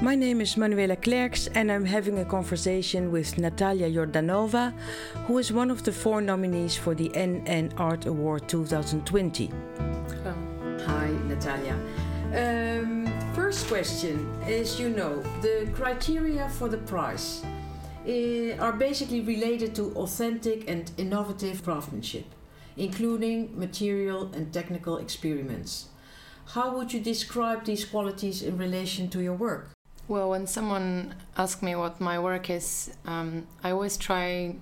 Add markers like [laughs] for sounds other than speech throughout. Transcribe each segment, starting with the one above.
My name is Manuela Klerks, and I'm having a conversation with Natalia Jordanova, who is one of the four nominees for the NN Art Award 2020. Hello. Hi, Natalia. Um, first question As you know, the criteria for the prize eh, are basically related to authentic and innovative craftsmanship, including material and technical experiments. How would you describe these qualities in relation to your work? Well, when someone asks me what my work is, um, I always try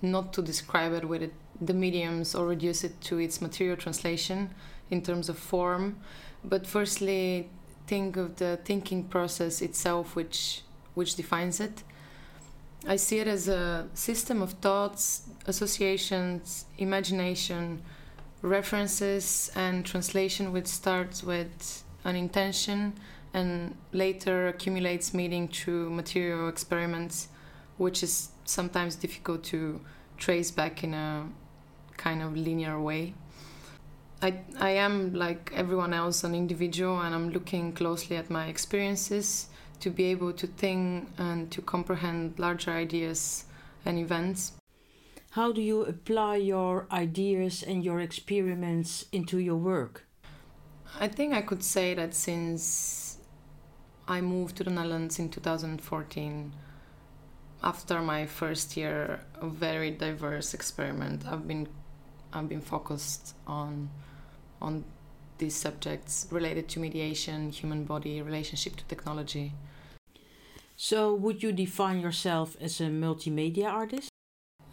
not to describe it with it, the mediums or reduce it to its material translation in terms of form, but firstly think of the thinking process itself, which which defines it. I see it as a system of thoughts, associations, imagination, references, and translation, which starts with an intention and later accumulates meaning through material experiments, which is sometimes difficult to trace back in a kind of linear way. I, I am, like everyone else, an individual, and I'm looking closely at my experiences to be able to think and to comprehend larger ideas and events. How do you apply your ideas and your experiments into your work? I think I could say that since I moved to the Netherlands in 2014 after my first year a very diverse experiment. I've been I've been focused on on these subjects related to mediation, human body, relationship to technology. So, would you define yourself as a multimedia artist?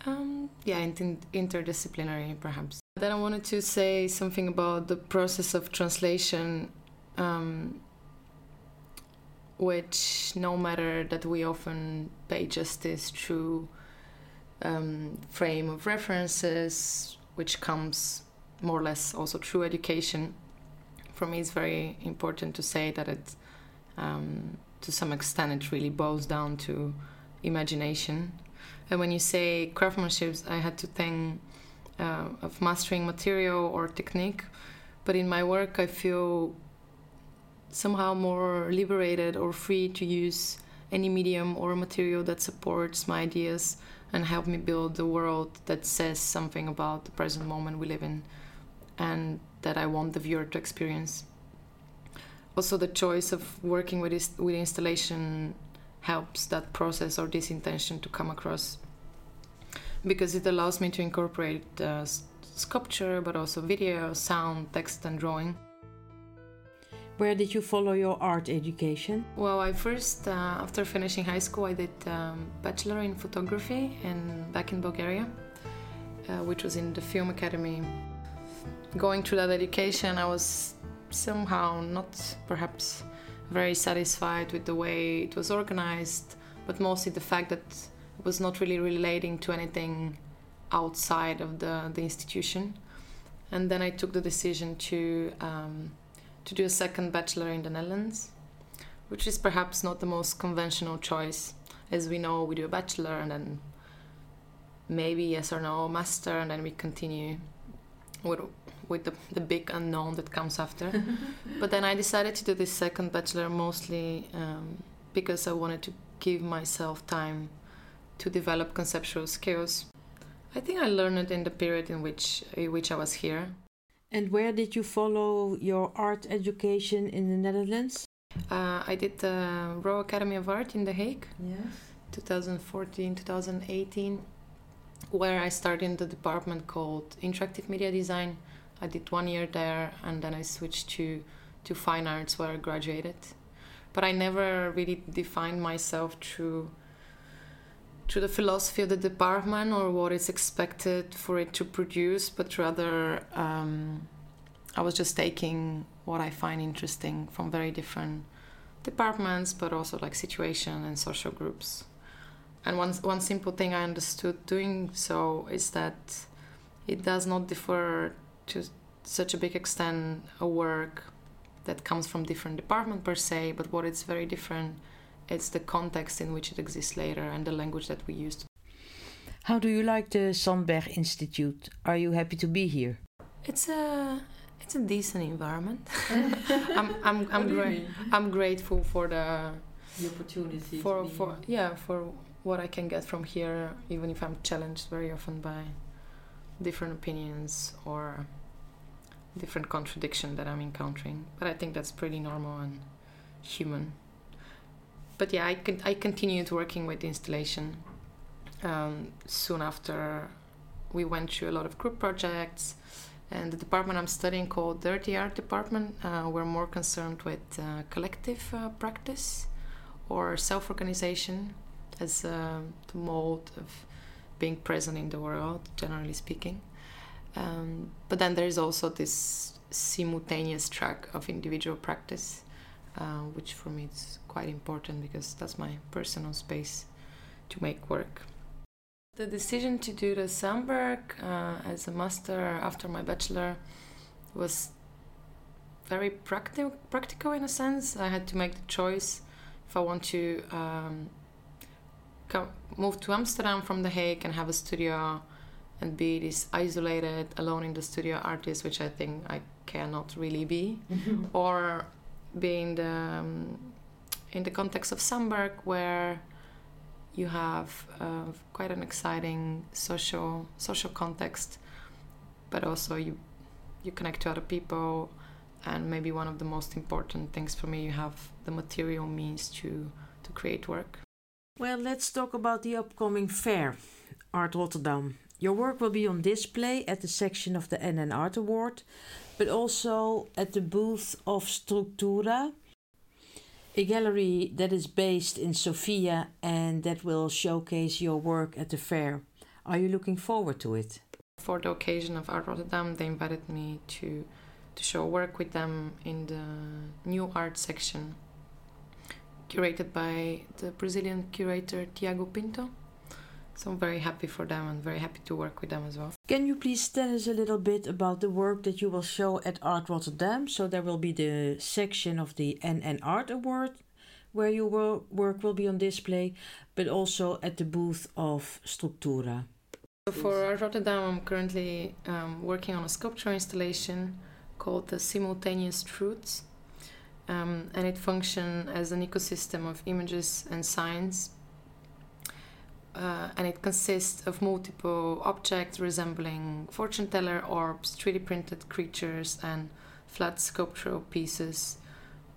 Um, yeah, inter- interdisciplinary, perhaps. Then I wanted to say something about the process of translation. Um, which no matter that we often pay justice through um, frame of references, which comes more or less also through education. For me, it's very important to say that it, um, to some extent, it really boils down to imagination. And when you say craftsmanship, I had to think uh, of mastering material or technique. But in my work, I feel somehow more liberated or free to use any medium or material that supports my ideas and help me build the world that says something about the present moment we live in and that I want the viewer to experience. Also, the choice of working with, with installation helps that process or this intention to come across because it allows me to incorporate uh, sculpture but also video, sound, text, and drawing. Where did you follow your art education? Well, I first, uh, after finishing high school, I did um, bachelor in photography in back in Bulgaria, uh, which was in the Film Academy. Going through that education, I was somehow not perhaps very satisfied with the way it was organized, but mostly the fact that it was not really relating to anything outside of the, the institution. And then I took the decision to um, to do a second bachelor in the Netherlands, which is perhaps not the most conventional choice. As we know, we do a bachelor and then maybe yes or no master, and then we continue with with the, the big unknown that comes after. [laughs] but then I decided to do this second bachelor mostly um, because I wanted to give myself time to develop conceptual skills. I think I learned it in the period in which in which I was here. And where did you follow your art education in the Netherlands? Uh, I did the Royal Academy of Art in The Hague, yes. 2014, 2018, where I started in the department called Interactive Media Design. I did one year there, and then I switched to to fine arts, where I graduated. But I never really defined myself through to the philosophy of the department or what is expected for it to produce, but rather um, I was just taking what I find interesting from very different departments, but also like situation and social groups. And one one simple thing I understood doing so is that it does not differ to such a big extent a work that comes from different department per se, but what is very different it's the context in which it exists later and the language that we used. How do you like the Sandberg Institute? Are you happy to be here? It's a it's a decent environment. [laughs] I'm I'm I'm, gra- I'm grateful for the the opportunity for to be for yeah for what I can get from here, even if I'm challenged very often by different opinions or different contradiction that I'm encountering. But I think that's pretty normal and human. But yeah, I con- I continued working with installation. Um, soon after, we went through a lot of group projects, and the department I'm studying called Dirty Art Department. Uh, we're more concerned with uh, collective uh, practice or self-organization as uh, the mode of being present in the world, generally speaking. Um, but then there is also this simultaneous track of individual practice, uh, which for me is quite important because that's my personal space to make work. The decision to do the Sandberg uh, as a master after my bachelor was very practi- practical in a sense. I had to make the choice if I want to um, come, move to Amsterdam from The Hague and have a studio and be this isolated, alone in the studio artist, which I think I cannot really be, [laughs] or being the um, in the context of Sandberg, where you have uh, quite an exciting social social context, but also you you connect to other people, and maybe one of the most important things for me, you have the material means to to create work. Well, let's talk about the upcoming fair, Art Rotterdam. Your work will be on display at the section of the NN Art Award, but also at the booth of Structura, a gallery that is based in Sofia and that will showcase your work at the fair. Are you looking forward to it? For the occasion of Art Rotterdam, they invited me to to show work with them in the new art section, curated by the Brazilian curator Tiago Pinto. So I'm very happy for them and very happy to work with them as well. Can you please tell us a little bit about the work that you will show at Art Rotterdam? So there will be the section of the NN Art Award where your work will be on display, but also at the booth of Structura. So for Art Rotterdam, I'm currently um, working on a sculpture installation called the Simultaneous Truths. Um, and it functions as an ecosystem of images and signs uh, and it consists of multiple objects resembling fortune teller orbs, 3D printed creatures, and flat sculptural pieces,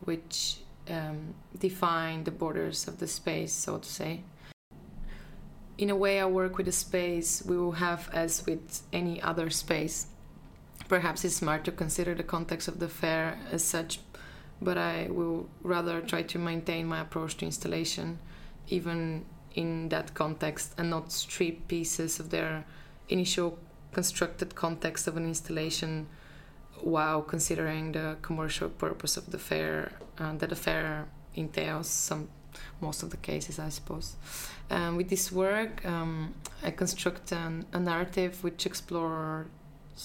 which um, define the borders of the space, so to say. In a way, I work with a space we will have as with any other space. Perhaps it's smart to consider the context of the fair as such, but I will rather try to maintain my approach to installation, even in that context and not strip pieces of their initial constructed context of an installation while considering the commercial purpose of the fair uh, that the fair entails some most of the cases i suppose. Um, with this work um, i construct an, a narrative which explores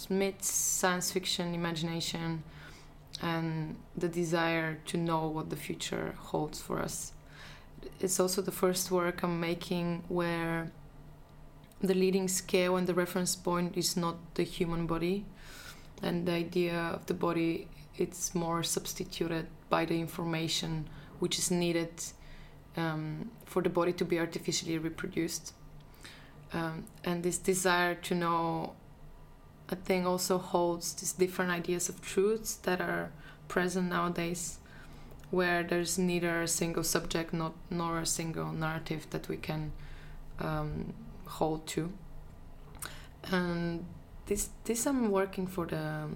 myths science fiction imagination and the desire to know what the future holds for us it's also the first work I'm making where the leading scale and the reference point is not the human body, and the idea of the body it's more substituted by the information which is needed um, for the body to be artificially reproduced. Um, and this desire to know, I think, also holds these different ideas of truths that are present nowadays where there's neither a single subject not, nor a single narrative that we can um, hold to. And this this I'm working for the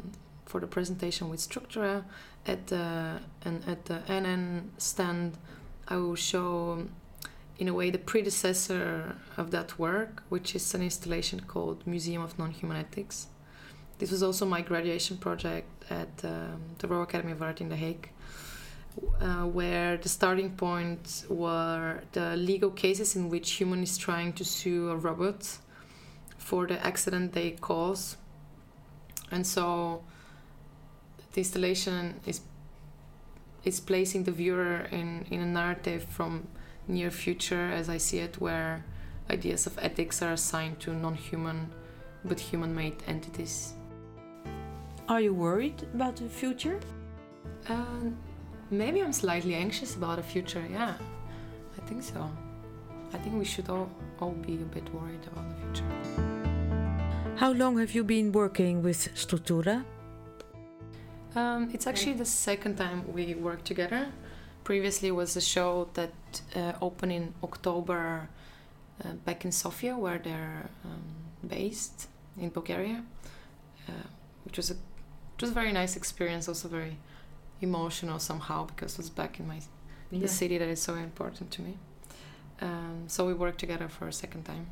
for the presentation with Structura at the and at the NN stand. I will show in a way the predecessor of that work, which is an installation called Museum of Non-Human Ethics. This was also my graduation project at um, the Royal Academy of Art in The Hague uh, where the starting point were the legal cases in which human is trying to sue a robot for the accident they cause. And so the installation is is placing the viewer in, in a narrative from near future as I see it where ideas of ethics are assigned to non-human but human-made entities. Are you worried about the future? Uh, maybe I'm slightly anxious about the future. Yeah, I think so. I think we should all, all be a bit worried about the future. How long have you been working with Structura? Um, it's actually the second time we work together. Previously was a show that uh, opened in October uh, back in Sofia, where they're um, based in Bulgaria, uh, which was a it was a very nice experience, also very emotional somehow because it was back in my Yeah. the city that is so important to me. Um, so we worked together for a second time.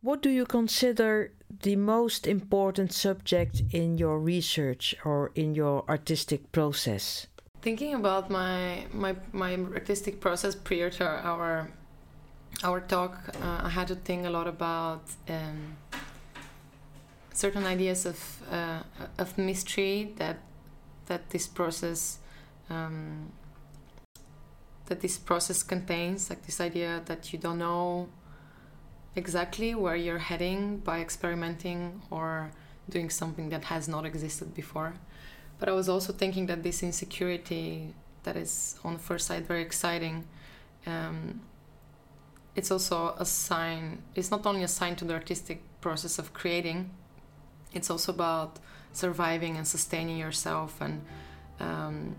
What do you consider the most important subject in your research or in your artistic process? Thinking about my my my artistic process prior to our our talk, uh, I had to think a lot about um, certain ideas of uh, of mystery that that this process um, that this process contains, like this idea that you don't know exactly where you're heading by experimenting or doing something that has not existed before. But I was also thinking that this insecurity that is on the first sight very exciting, um, it's also a sign, it's not only a sign to the artistic process of creating, it's also about surviving and sustaining yourself and um,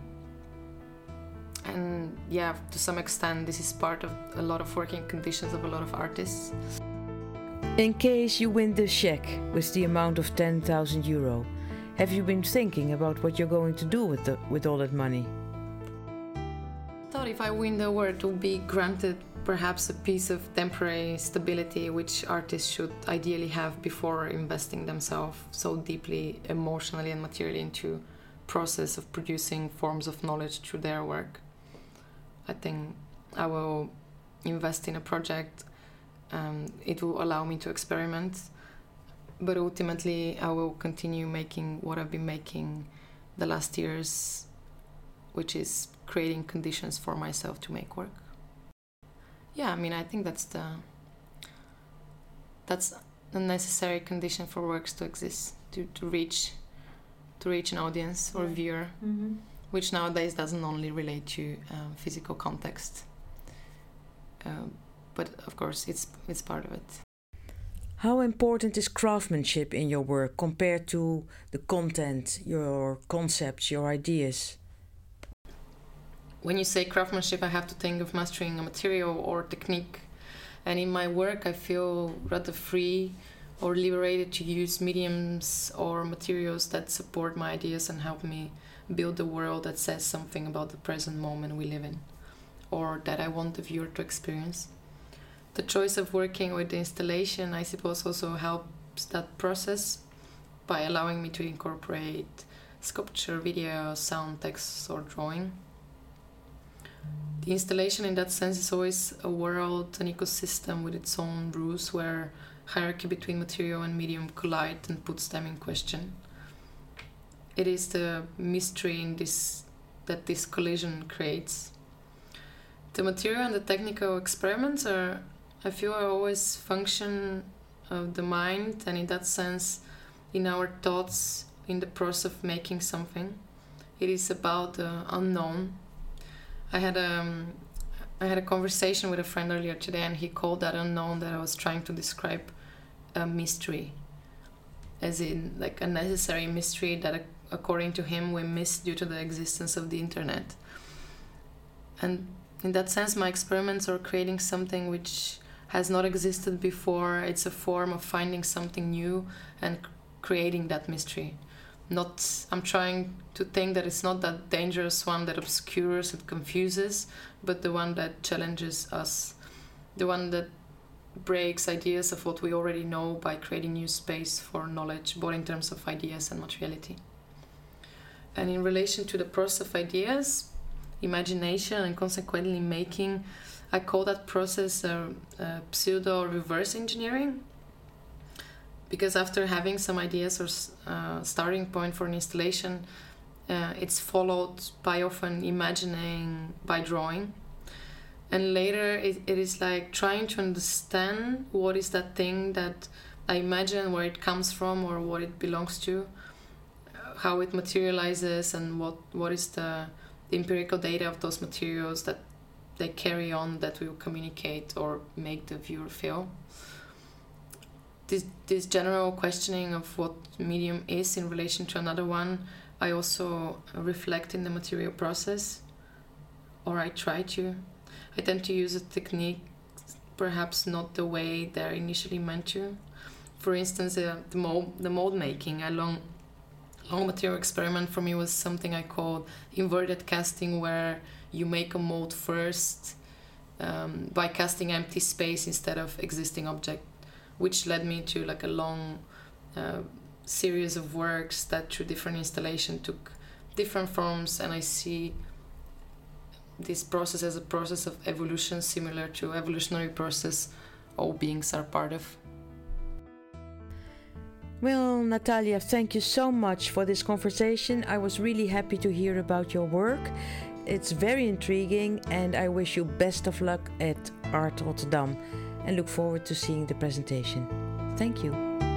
and yeah to some extent this is part of a lot of working conditions of a lot of artists In case you win the check with the amount of 10,000 euro, have you been thinking about what you're going to do with, the, with all that money? I thought if I win the award, it will be granted perhaps a piece of temporary stability which artists should ideally have before investing themselves so deeply emotionally and materially into process of producing forms of knowledge through their work. I think I will invest in a project. Um, it will allow me to experiment, but ultimately I will continue making what I've been making the last years, which is creating conditions for myself to make work. Yeah, I mean, I think that's the that's a necessary condition for works to exist to, to reach to reach an audience or Yeah. viewer, Mm-hmm. Which nowadays doesn't only relate to um, physical context, um, but of course it's it's part of it. How important is craftsmanship in your work compared to the content, your concepts, your ideas? when you say craftsmanship, I have to think of mastering a material or technique. And in my work, I feel rather free or liberated to use mediums or materials that support my ideas and help me build a world that says something about the present moment we live in or that I want the viewer to experience. The choice of working with the installation, I suppose, also helps that process by allowing me to incorporate sculpture, video, sound, text, or drawing the installation in that sense is always a world, an ecosystem with its own rules where hierarchy between material and medium collide and puts them in question. It is the mystery in this that this collision creates. The material and the technical experiments are, I feel, are always function of the mind, and in that sense, in our thoughts, in the process of making something, it is about the unknown. I had um, I had a conversation with a friend earlier today, and he called that unknown that I was trying to describe a mystery, as in like a necessary mystery that, according to him, we miss due to the existence of the internet. And in that sense, my experiments are creating something which has not existed before. It's a form of finding something new and creating that mystery not i'm trying to think that it's not that dangerous one that obscures and confuses but the one that challenges us the one that breaks ideas of what we already know by creating new space for knowledge both in terms of ideas and materiality and in relation to the process of ideas imagination and consequently making i call that process uh, uh, pseudo reverse engineering. Because after having some ideas or uh, starting point for an installation uh, it's followed by often imagining by drawing. And later it, it is like trying to understand what is that thing that i imagine where it comes from or what it belongs to how it materializes and what what is the, the empirical data of those materials that they carry on that will communicate or make the viewer feel. This, this general questioning of what medium is in relation to another one, I also reflect in the material process, or I try to. I tend to use a technique, perhaps not the way they're initially meant to. For instance, uh, the mold, the mold making, a long, long material experiment for me was something I called inverted casting, where you make a mold first um, by casting empty space instead of existing object, which led me to like a long uh, series of works that through different installation took different forms, and I see this process as a process of evolution similar to evolutionary process all beings are part of. Well, Natalia, thank you so much for this conversation. I was really happy to hear about your work. It's very intriguing, and I wish you best of luck at Art Rotterdam and look forward to seeing the presentation. Thank you.